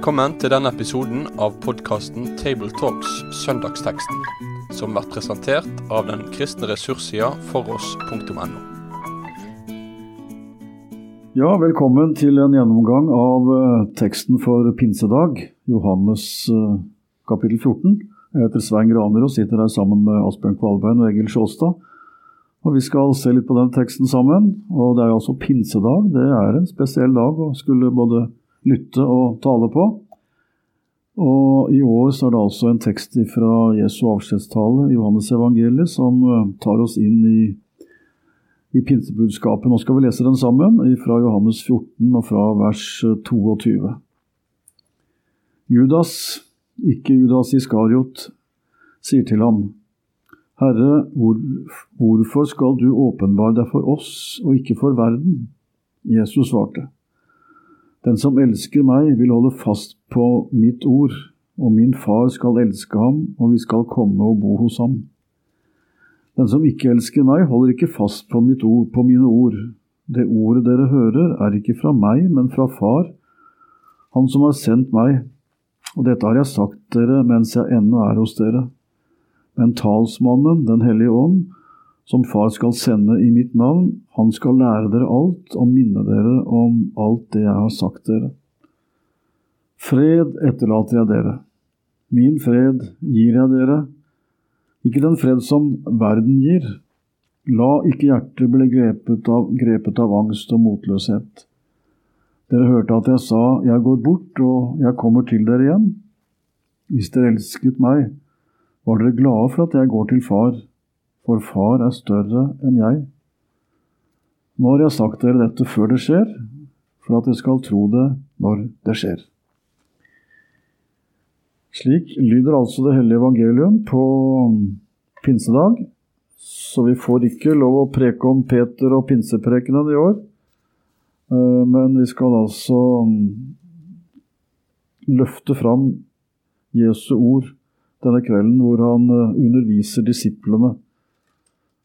Velkommen til denne episoden av podkasten Tabletalks Søndagsteksten, som blir presentert av den kristne ressurssida foross.no. Ja, velkommen til en gjennomgang av eh, teksten for pinsedag, Johannes eh, kapittel 14. Jeg heter Svein Graner og sitter her sammen med Asbjørn Kvalbein og Egil Sjåstad. Og Vi skal se litt på den teksten sammen. og Det er altså pinsedag. Det er en spesiell dag å skulle både lytte og tale på. Og I år så er det altså en tekst fra Jesu avskjedstale, Johannes evangeliet, som eh, tar oss inn i, i pinsebudskapet. Nå skal vi lese den sammen, fra Johannes 14 og fra vers 22. Judas, ikke Judas Iskariot, sier til ham, Herre, hvor, hvorfor skal du åpenbare deg for oss og ikke for verden? Jesus svarte, Den som elsker meg, vil holde fast på mitt ord, og min far skal elske ham, og vi skal komme og bo hos ham. Den som ikke elsker meg, holder ikke fast på, ord, på mine ord. Det ordet dere hører, er ikke fra meg, men fra Far, Han som har sendt meg. Og dette har jeg sagt dere mens jeg ennå er hos dere. Men talsmannen, Den hellige ånd, som Far skal sende i mitt navn, han skal lære dere alt og minne dere om alt det jeg har sagt dere. Fred etterlater jeg dere. Min fred gir jeg dere, ikke den fred som verden gir. La ikke hjertet bli grepet av, grepet av angst og motløshet. Dere hørte at jeg sa, jeg går bort og jeg kommer til dere igjen. Hvis dere elsket meg, var dere glade for at jeg går til far, for far er større enn jeg. Nå har jeg sagt dere dette før det skjer, for at dere skal tro det når det skjer. Slik lyder altså det hellige evangelium på pinsedag, så vi får ikke lov å preke om Peter og pinseprekenen i år, eh, men vi skal altså løfte fram Jesu ord denne kvelden hvor han eh, underviser disiplene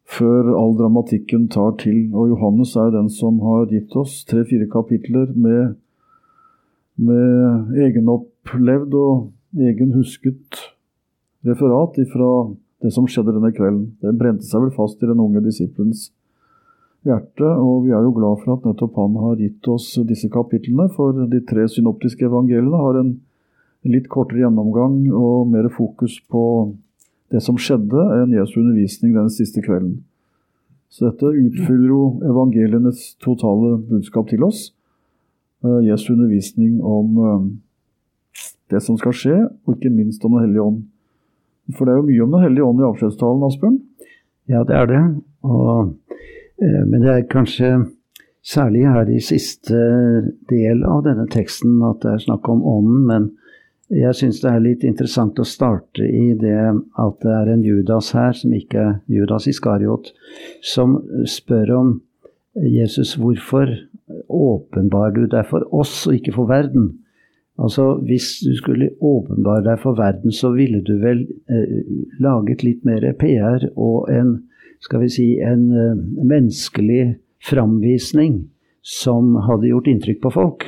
før all dramatikken tar til. Og Johannes er jo den som har gitt oss tre-fire kapitler med, med egenopplevd og egenhusket referat ifra det som skjedde denne kvelden. Det brente seg vel fast i den unge disiplens hjerte, og vi er jo glad for at nettopp han har gitt oss disse kapitlene, for de tre synoptiske evangeliene har en litt kortere gjennomgang og mer fokus på det som skjedde, enn Jesu undervisning den siste kvelden. Så dette utfyller jo evangelienes totale budskap til oss. Eh, Jesu undervisning om eh, det som skal skje, og ikke minst om Den hellige ånd. For det er jo mye om Den hellige ånd i avskjedstalen, Asbjørn? Ja, det er det. Og, eh, men det er kanskje særlig her i siste del av denne teksten at det er snakk om ånden. men jeg syns det er litt interessant å starte i det at det er en Judas her, som ikke er Judas Iskariot, som spør om Jesus, hvorfor åpenbar du deg for oss og ikke for verden? Altså, Hvis du skulle åpenbare deg for verden, så ville du vel eh, laget litt mer PR og en, skal vi si, en eh, menneskelig framvisning som hadde gjort inntrykk på folk.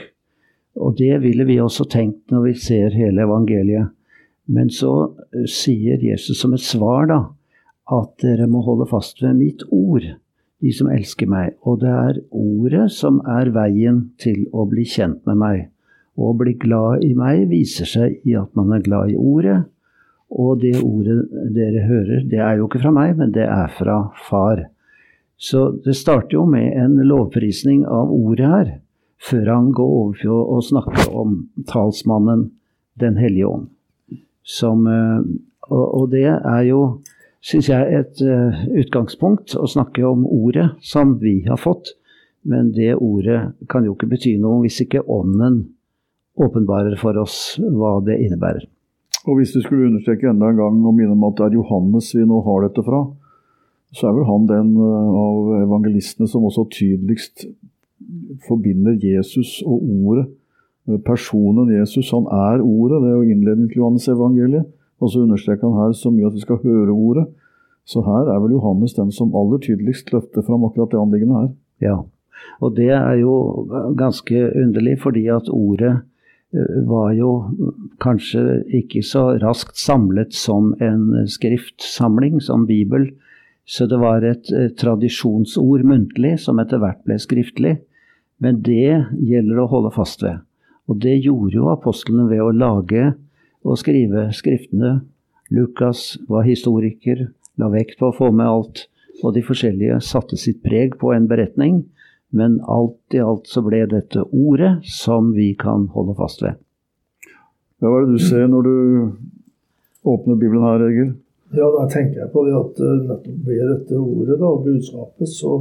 Og det ville vi også tenkt når vi ser hele evangeliet. Men så eh, sier Jesus som et svar, da, at dere må holde fast ved mitt ord, de som elsker meg. Og det er ordet som er veien til å bli kjent med meg. Å bli glad i meg viser seg i at man er glad i ordet. Og det ordet dere hører, det er jo ikke fra meg, men det er fra far. Så det starter jo med en lovprisning av ordet her før han går over til å snakke om talsmannen Den hellige ånd. Som, eh, og, og det er jo, syns jeg, et uh, utgangspunkt å snakke om ordet som vi har fått. Men det ordet kan jo ikke bety noe hvis ikke Ånden åpenbarer for oss hva det innebærer. Og hvis du skulle understreke enda en gang og minne om at det er Johannes vi nå har dette fra, så er vel han den eh, av evangelistene som også tydeligst forbinder Jesus og ordet. Personen Jesus, han er ordet. Det er jo innledningen til Johannes evangeliet. Og så understreker han her så mye at vi skal høre ordet. Så her er vel Johannes den som aller tydeligst løfter fram akkurat det anliggende her. Ja, og det er jo ganske underlig, fordi at ordet var jo kanskje ikke så raskt samlet som en skriftsamling, som Bibel. Så det var et tradisjonsord muntlig som etter hvert ble skriftlig. Men det gjelder å holde fast ved. Og det gjorde jo apostlene ved å lage og skrive skriftene. Lukas var historiker, la vekt på å få med alt, og de forskjellige satte sitt preg på en beretning. Men alt i alt så ble dette ordet som vi kan holde fast ved. Hva er det du ser når du åpner Bibelen her, Egil? Ja, da tenker jeg på det at eh, nettopp ved dette ordet da, og budskapet, så,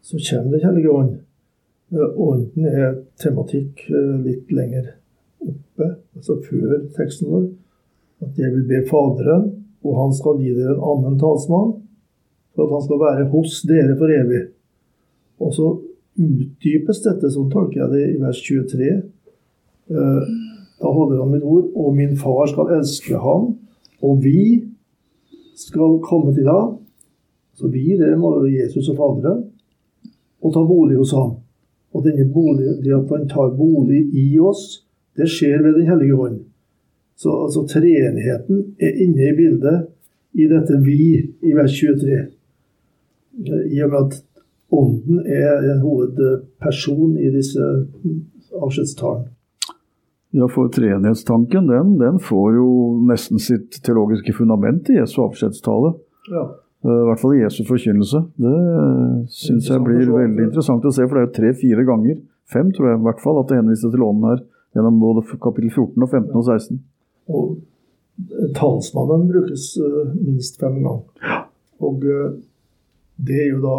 så kommer Det hellige ånd. Eh, ånden er tematikk eh, litt lenger oppe, altså før teksten vår. At jeg vil be Faderen, og han skal gi dere en annen talsmann, for at han skal være hos dere for evig. Og så utdypes dette, sånn tolker jeg det i vers 23. Eh, da holder han mitt ord, og min far skal elske ham, og vi skal komme til ham. Så vi, det være Jesus og Faderen, og ta bolig hos ham. Og bolig, det at han tar bolig i oss, det skjer ved Den hellige hånd. Så altså, treenigheten er inne i bildet i dette 'vi' i vers 23. I og med at Ånden er en hovedperson i disse avskjedstalene. Ja, for treenighetstanken den, den, får jo nesten sitt teologiske fundament i Jesu avskjedstale. Ja. Eh, I hvert fall i Jesu forkynnelse. Det syns jeg blir veldig interessant å se, for det er jo tre-fire ganger, fem tror jeg i hvert fall, at det henvises til ånden her. Gjennom både kapittel 14 og 15 og 16. Og talsmannen brukes minst fem ganger. Ja. Og det er jo da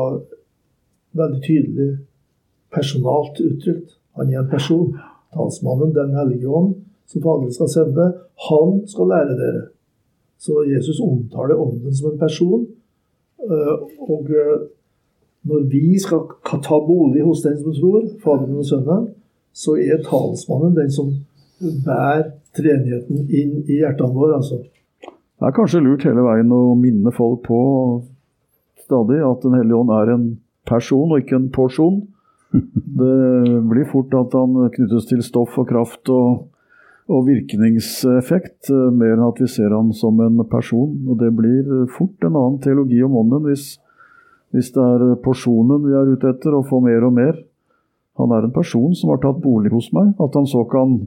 veldig tydelig personalt uttrykt. Han er en person. Talsmannen, Den hellige ånd, som Faderen skal sende, han skal lære dere. Så Jesus omtaler Ånden som en person. Eh, og eh, når vi skal ta bolig hos den som tror, Faderen og Sønnen, så er talsmannen den som bærer treenigheten inn i hjertene våre. altså. Det er kanskje lurt hele veien å minne folk på stadig at Den hellige ånd er en person og ikke en porsjon. Det blir fort at han knyttes til stoff og kraft og, og virkningseffekt, eh, mer enn at vi ser han som en person. Og det blir fort en annen teologi om ånden hvis, hvis det er porsjonen vi er ute etter, å få mer og mer. Han er en person som har tatt bolig hos meg. At han så kan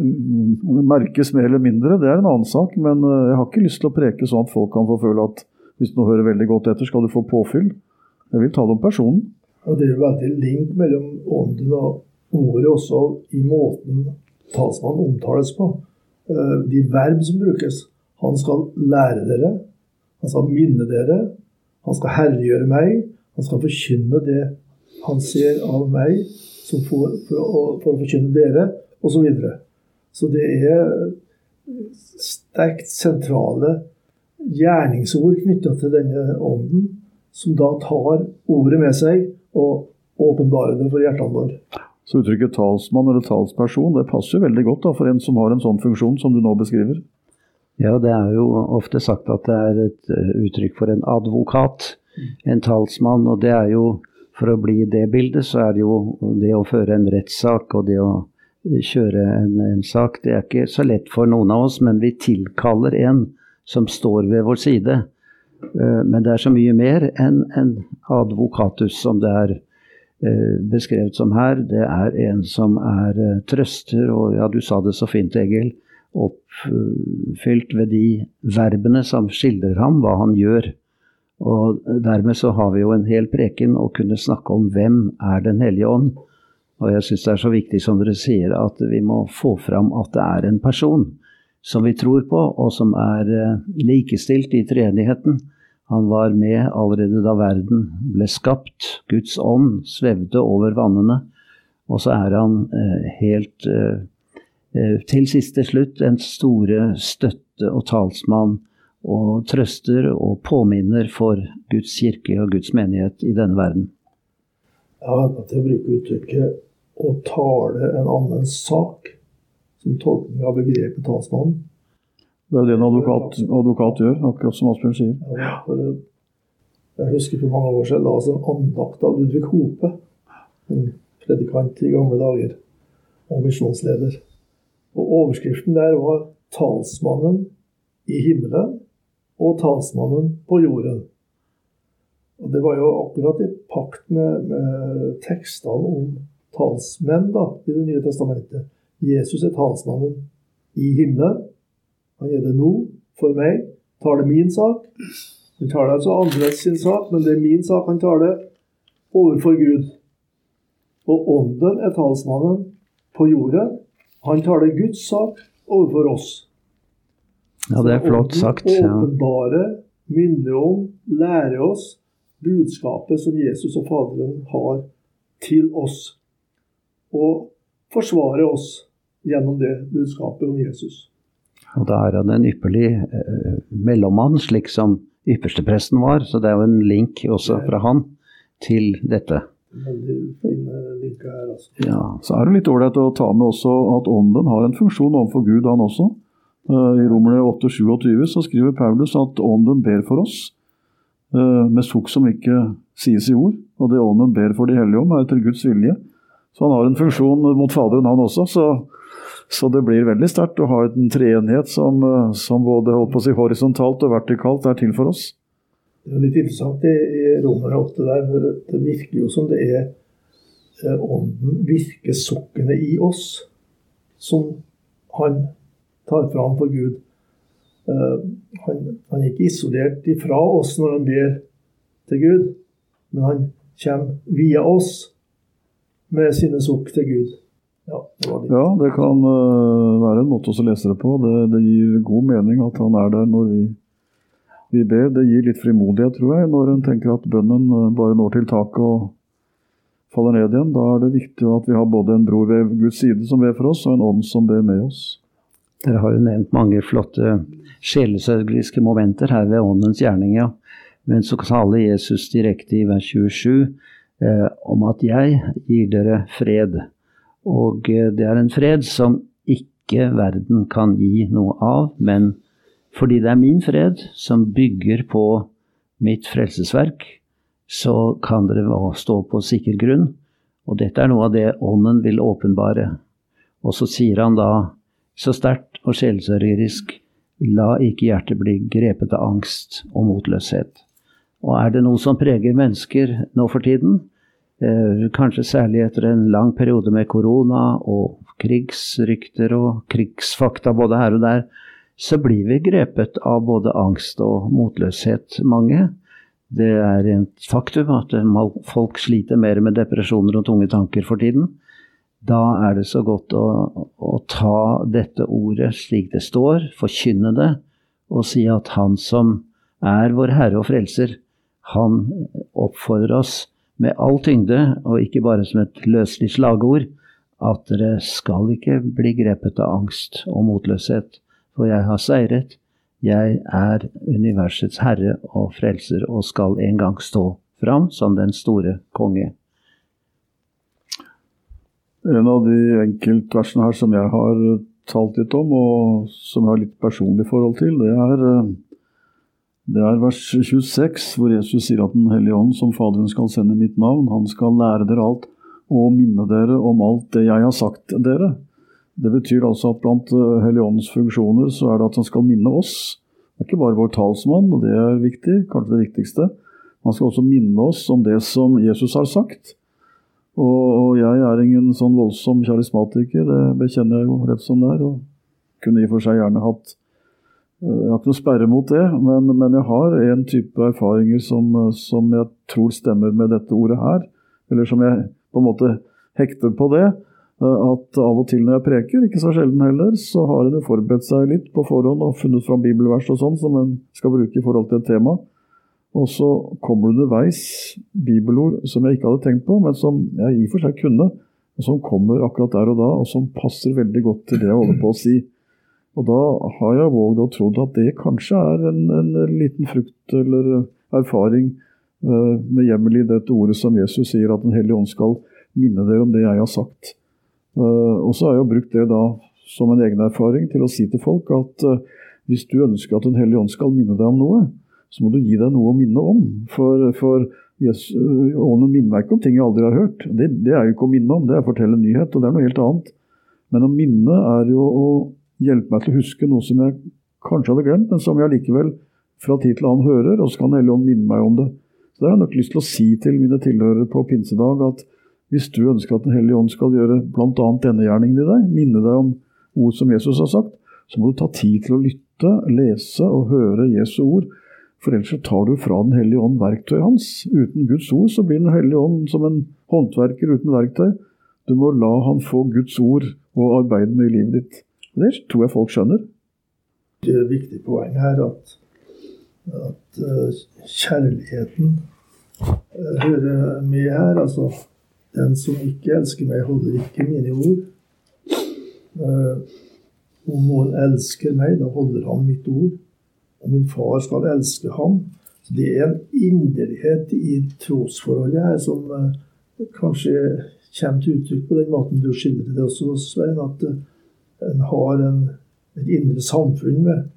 merkes mer eller mindre, det er en annen sak. Men eh, jeg har ikke lyst til å preke sånn at folk kan få føle at hvis du hører veldig godt etter, skal du få påfyll. Jeg vil ta det om personen. Og Det er jo veldig link mellom ånden og ordet også i måten talsmannen omtales på. Eh, de verb som brukes. Han skal lære dere, han skal minne dere, han skal herliggjøre meg, han skal forkynne det han ser av meg for, for, å, for å forkynne dere, osv. Så, videre. så det er sterkt sentrale gjerningsord knytta til denne ånden som da tar ordet med seg og åpenbare det for hjertene våre. Så uttrykket talsmann eller talsperson det passer jo veldig godt da, for en som har en sånn funksjon som du nå beskriver? Ja, det er jo ofte sagt at det er et eh, uttrykk for en advokat, en talsmann. Og det er jo, for å bli det bildet, så er det jo det å føre en rettssak og det å kjøre en, en sak, det er ikke så lett for noen av oss, men vi tilkaller en som står ved vår side. Eh, men det er så mye mer enn en advokatus, som det er eh, beskrevet som her. Det er en som er eh, trøster, og ja, du sa det så fint, Egil, oppfylt ved de verbene som skildrer ham, hva han gjør. Og dermed så har vi jo en hel preken å kunne snakke om hvem er Den hellige ånd. Og jeg syns det er så viktig, som dere sier, at vi må få fram at det er en person som vi tror på, og som er eh, likestilt i treenigheten. Han var med allerede da verden ble skapt. Guds ånd svevde over vannene. Og så er han eh, helt eh, til siste slutt en store støtte og talsmann og trøster og påminner for Guds kirke og Guds menighet i denne verden. Jeg har venta til å bruke uttrykket 'å tale en annens sak' som tolkning av begrepet talsmann. Det er det en advokat, advokat gjør, akkurat som Asbjørn sier. Ja, for, jeg husker for mange år siden la oss en andakt av Ludvig Hope, en predikant i gamle dager, og misjonsleder. Og Overskriften der var 'Talsmannen i himmelen og talsmannen på jorden'. Og Det var jo akkurat i pakt med, med tekstene om talsmenn da, i Det nye testamentet. Jesus er talsmannen i himmelen. Han er det nå, for meg. Taler min sak. Han taler altså andres sin sak, men det er min sak han taler overfor Gud. Og Ånden er talsmannen på jorden. Han taler Guds sak overfor oss. Ja, det er flott sagt. Ja. åpenbare, minner om, lære oss budskapet som Jesus og Faderen har til oss. Og forsvare oss gjennom det budskapet om Jesus. Og da er han en ypperlig eh, mellommann, slik som ypperstepresten var. Så det er jo en link også fra han til dette. Her, altså. Ja, Så er det litt ålreit å ta med også at ånden har en funksjon overfor Gud, han også. Eh, I Romerne 8,27 så skriver Paulus at ånden ber for oss eh, med sukk som ikke sies i ord. Og det ånden ber for de hellige om, er etter Guds vilje. Så han har en funksjon mot Faderen, han også. Så, så det blir veldig sterkt å ha en treenighet som, eh, som både holdt på å si, horisontalt og vertikalt er til for oss. Det er litt interessant i, i Romerne 8 der, for det virker jo som det er Ånden ånden, virkesukkene i oss, som han tar fram for Gud. Eh, han, han er ikke isolert ifra oss når han ber til Gud, men han kommer via oss med sine sukk til Gud. Ja, det var. Ja, det kan øh, være en måte også å lese det på. Det, det gir god mening at han er der når vi, vi ber. Det gir litt frimodighet, tror jeg, når en tenker at bønnen øh, bare når til taket og faller ned igjen. Da er det viktig at vi har både en bror ved Guds side som ber for oss, og en ånd som ber med oss. Dere har jo nevnt mange flotte sjelesørgeriske momenter her ved åndens gjerning, ja. Men så taler Jesus direkte i vers 27 eh, om at jeg gir dere fred. Og eh, det er en fred som ikke verden kan gi noe av, men fordi det er min fred som bygger på mitt frelsesverk, så kan dere stå på sikker grunn. Og dette er noe av det Ånden vil åpenbare. Og så sier han da så sterkt og sjelsørgerisk La ikke hjertet bli grepet av angst og motløshet. Og er det noe som preger mennesker nå for tiden, eh, kanskje særlig etter en lang periode med korona og krigsrykter og krigsfakta både her og der, så blir vi grepet av både angst og motløshet, mange. Det er et faktum at folk sliter mer med depresjoner og tunge tanker for tiden da er det så godt å, å, ta dette ordet slik det står, forkynne det, og si at Han som er vår Herre og Frelser, han oppfordrer oss med all tyngde, og ikke bare som et løselig slagord, at dere skal ikke bli grepet av angst og motløshet, for jeg har seiret. Jeg er universets herre og frelser og skal en gang stå fram som den store konge. En av de enkeltversene her som jeg har talt litt om, og som jeg har litt personlig forhold til, det er, øh, det er vers 26, hvor Jesus sier at Den hellige ånd, som Faderen skal sende mitt navn, han skal lære dere alt og minne dere om alt det jeg har sagt dere. Det betyr altså at blant øh, Hellige åndens funksjoner så er det at han skal minne oss. Det er ikke bare vår talsmann, og det er viktig, kanskje det viktigste. Han skal også minne oss om det som Jesus har sagt. Og, jeg er ingen sånn voldsom karismatiker, det bekjenner jeg jo rett som det er. Og kunne i og for seg gjerne hatt Jeg har ikke noe sperre mot det, men, men jeg har en type erfaringer som, som jeg tror stemmer med dette ordet her. Eller som jeg på en måte hekter på det. øh, At av og til når jeg preker, ikke så sjelden heller, så har en jo forberedt seg litt på forhånd og funnet fram bibelvers og sånn som en skal bruke i forhold til et tema. Og så kommer det underveis bibelord som jeg ikke hadde tenkt på, men som jeg i og for seg kunne, og som kommer akkurat der og da, og som passer veldig godt til det jeg holder på å si. Og da har jeg våget og trodd at det kanskje er en, en liten frukt eller erfaring uh, med hjemmel i dette ordet som Jesus sier, at Den hellige ånd skal minne dere om det jeg har sagt. Uh, og så har jeg brukt det da som en egen erfaring til å si til folk at uh, hvis du ønsker at Den hellige ånd skal minne deg om noe, så må du gi deg noe å minne om. For, for yes, Ånden minner meg ikke om ting jeg aldri har hørt. Det, det, er jo ikke å minne om, det er å fortelle en nyhet, og det er noe helt annet. Men å minne er jo å hjelpe meg til å huske noe som jeg kanskje hadde glemt, men som jeg allikevel fra tid til annen hører, og så kan Den hellige ånd minne meg om det. Så det har jeg nok lyst til å si til mine tilhørere på pinsedag at hvis du ønsker at Den hellige ånd skal gjøre bl.a. denne gjerningen i deg, minne deg om ord som Jesus har sagt, så må du ta tid til å lytte, lese og høre Jesu ord. For ellers så tar du fra Den hellige ånd verktøyet hans. Uten Guds ord så blir Den hellige ånd som en håndverker uten verktøy. Du må la han få Guds ord og arbeide med i livet ditt. Det tror jeg folk skjønner. Det er et viktig poeng her at, at uh, kjærligheten uh, hører med her. Altså, den som ikke elsker meg, holder ikke mine ord. Uh, om noen elsker meg, da holder han mitt ord. Og min far skal elske ham. Så det er en inderlighet i trosforholdet her som kanskje kommer til uttrykk på den måten du skildrer det også, Svein. At en har en et indre samfunn med,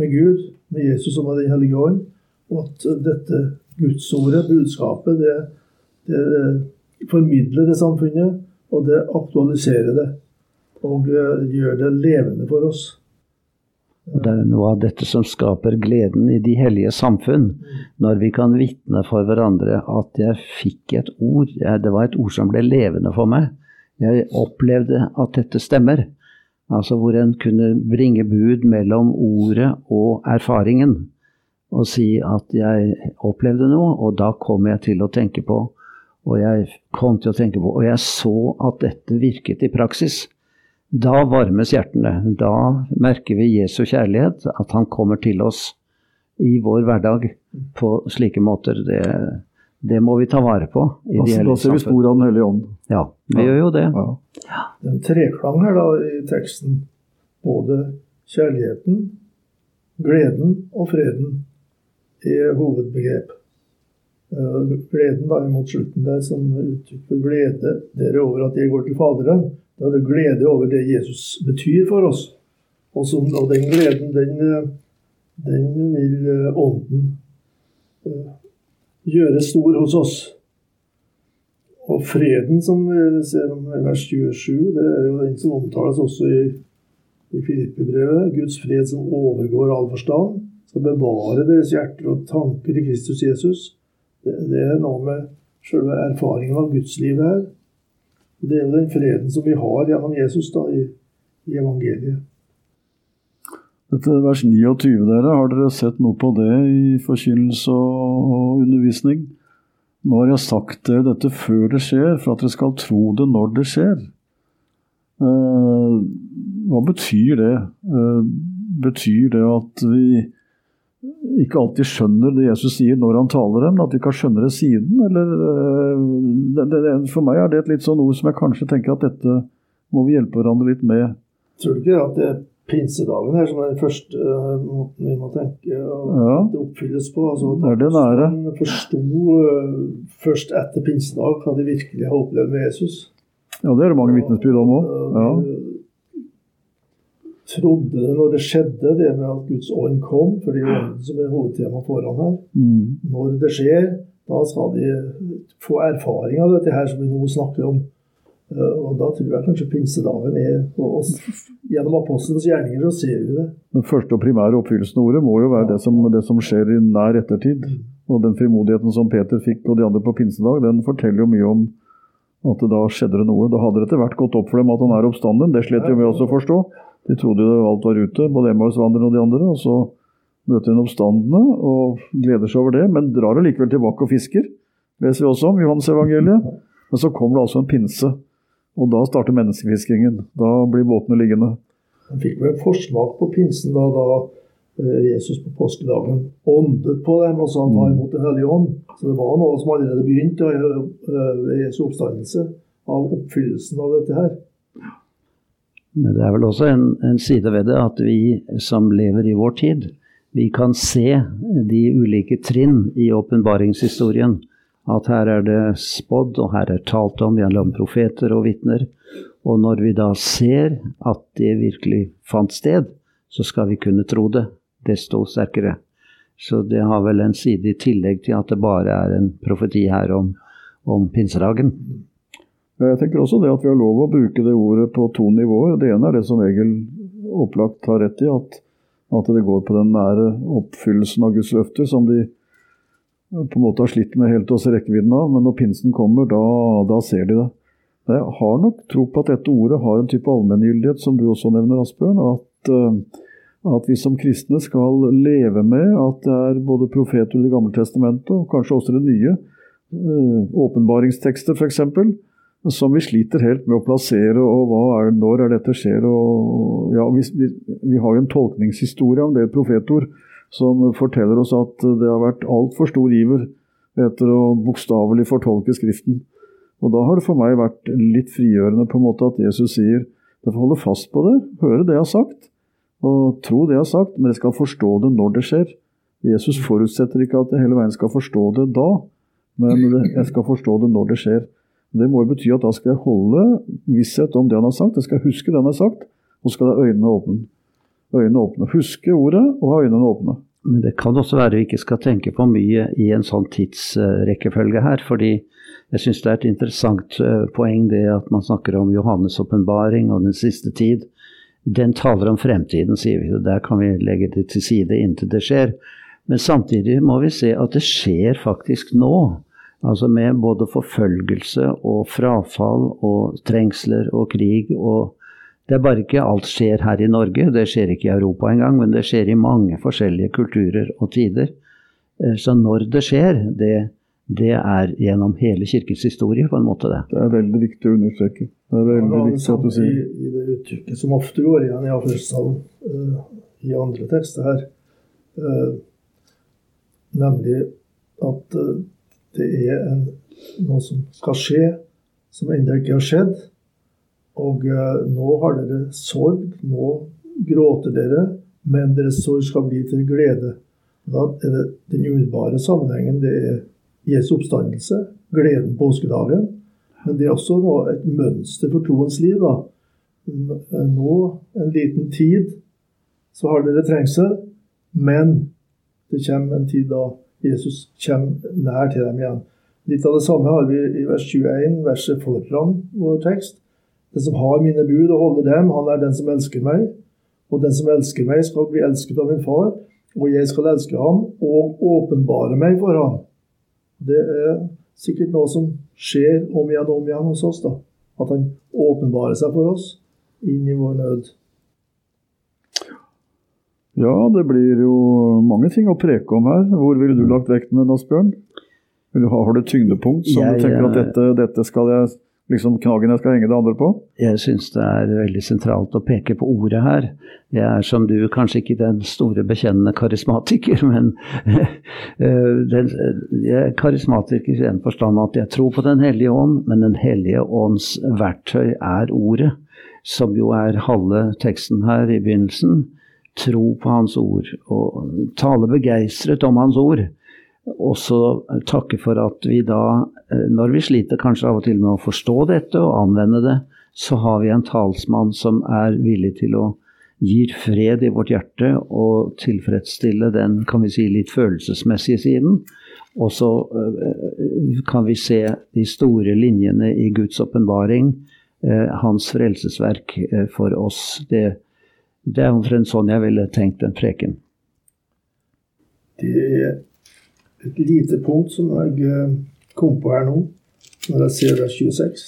med, Gud, med Jesus og med Den hellige ånd. Og at dette gudsordet, budskapet, det, det formidler det samfunnet, og det aktualiserer det. Og eh, gjør det levende for oss. Og Det er noe av dette som skaper gleden i de hellige samfunn, når vi kan vitne for hverandre at jeg fikk et ord, det var et ord som ble levende for meg. Jeg opplevde at dette stemmer. Altså hvor en kunne bringe bud mellom ordet og erfaringen. Og si at jeg opplevde noe, og da kom jeg til å tenke på. Og jeg kom til å tenke på, og jeg så at dette virket i praksis. Da varmes hjertene. Da merker vi Jesu kjærlighet, at han kommer til oss i vår hverdag på slike måter. Det, det må vi ta vare på. I da, da ser vi spor av Den hellige ånd. Ja, vi ja. gjør jo det. Ja. Det er en treklang her da i teksten. Både kjærligheten, gleden og freden er hovedbegrep. Uh, gleden da mot slutten der som uttrykker glede dere over at jeg går til Faderen. Da er det glede over det Jesus betyr for oss. Og, som, og den gleden, den, den vil uh, Ånden gjøre stor hos oss. Og freden som vi ser om vers 27, det er jo den som omtales også i, i Filippe-brevet. Guds fred som overgår all forstand, skal bevare deres hjerter og tanker i Kristus Jesus. Det, det er noe med selve erfaringen av gudslivet her. Det er jo den freden som vi har gjennom Jesus da, i, i evangeliet. Dette vers 29 dere, har dere sett noe på det i forkynnelse og undervisning? Nå har jeg sagt dere dette før det skjer, for at dere skal tro det når det skjer. Eh, hva betyr det? Eh, betyr det at vi ikke alltid skjønner det Jesus sier når han taler dem, at vi kan skjønne det siden? Eller, eh, det, det, for meg er det et litt sånn ord som jeg kanskje tenker at dette må vi hjelpe hverandre litt med. Tror du ikke at det pinsedagen her, som er den første uh, måten vi må tenke ja. at det oppfylles på. Altså, det er det nære. Man forsto uh, først etter pinsedag hva de virkelig har opplevd med Jesus. Ja, det er det mange vitnesbyrd om òg. Ja. Trodde det når det skjedde, det med at Guds ånd kom, for det er som er hovedtema foran her. Mm. Når det skjer, da skal de få erfaring av dette her som vi nå snakker om. Eh, og da tror jeg kanskje pinsedagen er og, Gjennom apostelens gjerninger så ser vi det. Den første og primære oppfyllelsen av ordet må jo være det som, det som skjer i nær ettertid. Og den frimodigheten som Peter fikk og de andre på pinsedag, den forteller jo mye om at det da skjedde det noe. Da hadde det etter hvert gått opp for dem at han er oppstanden. Det slet jo vi også å forstå. De trodde jo alt var ute, både Emmausvandreren og de andre. Og så møter hun oppstandene og gleder seg over det, men drar allikevel tilbake og fisker. leser vi også om Johans evangeliet. Men så kommer det altså en pinse og da starter menneskefiskingen. Da blir båtene liggende. Han fikk vel en forsmak på pinsen da, da eh, Jesus på påskedagen åndet på dem og sa han var imot Den hellige ånd. Så det var noe som allerede begynte ved Jesu oppstandelse, av oppfyllelsen av dette her. Men det er vel også en, en, side ved det at vi som lever i vår tid, vi kan se de ulike trinn i åpenbaringshistorien. At her er det spådd, og her er talt om gjennom profeter og vitner. Og når vi da ser at det virkelig fant sted, så skal vi kunne tro det desto sterkere. Så det har vel en side i tillegg til at det bare er en profeti her om, om pinsedagen. Jeg tenker også det at vi har lov å bruke det ordet på to nivåer. Det ene er det som Egil opplagt har rett i, at, at det går på den nære oppfyllelsen av Guds løfter, som de på en måte har slitt med helt se rekkevidden av. Men når pinsen kommer, da, da ser de det. Jeg har nok tro på at dette ordet har en type allmenngyldighet, som du også nevner, Asbjørn. At, eh, at vi som kristne skal leve med at det er både profeter i Det gamle testamentet, og kanskje også det nye, eh, åpenbaringstekster f.eks., som vi sliter helt med å plassere, og er, når er dette skjer. Og, ja, vi, vi, vi, har jo en tolkningshistorie om det profetord som forteller oss at det har vært altfor stor iver etter å bokstavelig fortolke Skriften. Og da har det for meg vært litt frigjørende på en måte at Jesus sier dere får holde fast på det, høre det jeg har sagt, og tro det jeg har sagt, men jeg skal forstå det når det skjer. Jesus forutsetter ikke at jeg hele veien skal forstå det da, men jeg skal forstå det når det skjer. Det må jo bety at da skal jeg holde visshet om det han har sagt, jeg skal huske det han har sagt, og skal ha øynene åpne. Øynene åpne. Huske ordet og ha øynene åpne. Men det kan også være vi ikke skal tenke for mye i en sånn tidsrekkefølge her. fordi jeg syns det er et interessant eh, poeng det at man snakker om Johannes' åpenbaring og den siste tid. Den taler om fremtiden, sier vi. og Der kan vi legge det til side inntil det skjer. Men samtidig må vi se at det skjer faktisk nå. Altså med både forfølgelse og frafall og trengsler og krig og Det er bare ikke alt skjer her i Norge, det skjer ikke i Europa engang, men det skjer i mange forskjellige kulturer og tider. Eh, så når det skjer, det det er gjennom hele kirkens historie, på en måte. Det Det er veldig viktig å understreke. Det er veldig viktig at du sier I, I det uttrykket som ofte går igjen i avhørssalen uh, i andre tekster her, uh, nemlig at uh, det er en, noe som skal skje, som ennå ikke har skjedd. Og nå har dere sorg, nå gråter dere, men deres sorg skal bli til glede. Da er det den umiddelbare sammenhengen det er Jesu oppstandelse, gleden påskedagen. Men det er også nå et mønster for troens liv. da. Nå, en liten tid, så har dere trengsel, men det kommer en tid da Jesus kommer nær til dem igjen. Litt av det samme har vi i vers 21, verset foran vår tekst. Den som har mine bud og holder dem, han er den som elsker meg. Og den som elsker meg, skal bli elsket av min far, og jeg skal elske ham og åpenbare meg for ham. Det er sikkert noe som skjer om igjen og om igjen hos oss. da. At han åpenbarer seg for oss inn i vår nød. Ja, det blir jo mange ting å preke om her. Hvor ville du lagt vekten, Asbjørn? Har du tyngdepunkt som jeg, du tenker at dette, dette skal jeg liksom knaggen jeg skal henge det andre på? Jeg syns det er veldig sentralt å peke på ordet her. Jeg er som du kanskje ikke den store bekjennende karismatiker, men eh, den, jeg er karismatiker i den forstand at jeg tror på Den hellige ånd, men Den hellige ånds verktøy er ordet, som jo er halve teksten her i begynnelsen. Tro på Hans ord og tale begeistret om Hans ord også takke for at vi da, eh, når vi sliter kanskje av og til med å forstå dette og anvende det, så har vi en talsmann som er villig til å gi fred i vårt hjerte og tilfredsstille den kan vi si, litt følelsesmessige siden. Og så eh, kan vi se de store linjene i Guds åpenbaring, eh, hans frelsesverk for oss. Det, det er omtrent sånn jeg ville tenkt en preken. Det et lite punkt som jeg eh, kom på her nå, når jeg ser vers 26,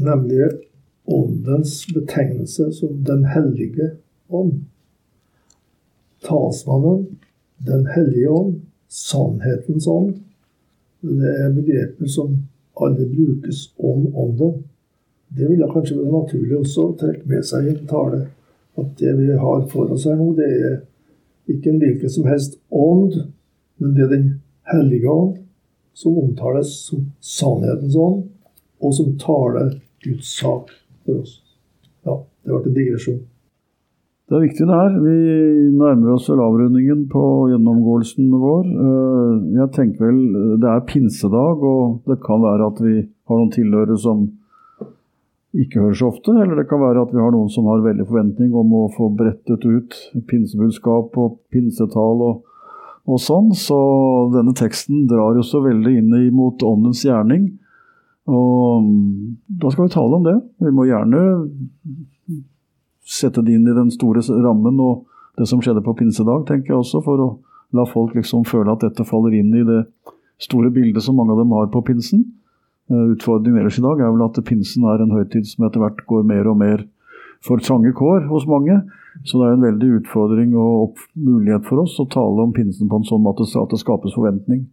nemlig åndens betegnelse som Den hellige ånd. Talsmannen, Den hellige ånd, sannhetens ånd. Det er begreper som alle brukes om ånden. Det ville kanskje være naturlig også å trekke med seg i en tale. At det vi har for oss her nå, det er ikke en hvilken som helst ånd, men det er Den hellige ånd som omtales som sannhetens ånd, og som taler Guds sak for oss. Ja, det ble en digresjon. Det er viktig det her. Vi nærmer oss vel avrundingen på gjennomgåelsen vår. Eh, jeg tenker vel det er pinsedag, og det kan være at vi har noen tilhørere som ikke hører så ofte, eller det kan være at vi har noen som har veldig forventning om å få brettet ut pinsebudskap og pinsetall og og sånn. Så denne teksten drar jo så veldig inn mot åndens gjerning. Og mm, da skal vi tale om det. Vi må gjerne sette det inn i den store rammen og det som skjedde på pinsedag, tenker jeg også, for å la folk liksom føle at dette faller inn i det store bildet som mange av dem har på pinsen. Eh, utfordringen ellers i dag er vel at pinsen er en høytid som etter hvert går mer og mer for trange kår hos mange. Så det er en veldig utfordring og mulighet for oss å tale om pinsen på en sånn måte at det skapes forventning.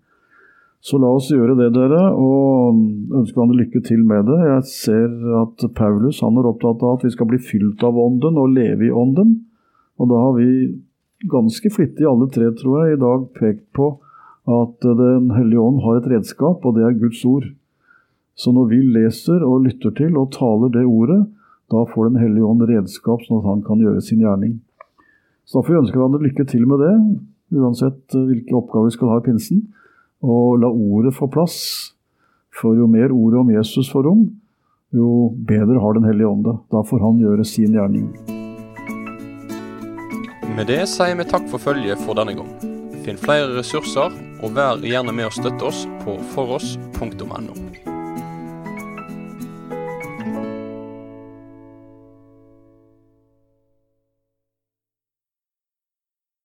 Så la oss gjøre det, dere, og ønsker hverandre lykke til med det. Jeg ser at Paulus han er opptatt av at vi skal bli fylt av ånden og leve i ånden. Og da har vi ganske flittig alle tre, tror jeg, i dag pekt på at Den hellige ånd har et redskap, og det er Guds ord. Så når vi leser og lytter til og taler det ordet, da får Den hellige ånd redskap sånn at han kan gjøre sin gjerning. Så da får vi ønske hverandre lykke til med det, uansett hvilke oppgaver vi skal ha i pinsen. Og la ordet få plass. For jo mer ordet om Jesus får rom, jo bedre har Den hellige ånd det. Da får han gjøre sin gjerning. Med det sier vi takk for følget for denne gang. Finn flere ressurser, og vær gjerne med å støtte oss på foross.no.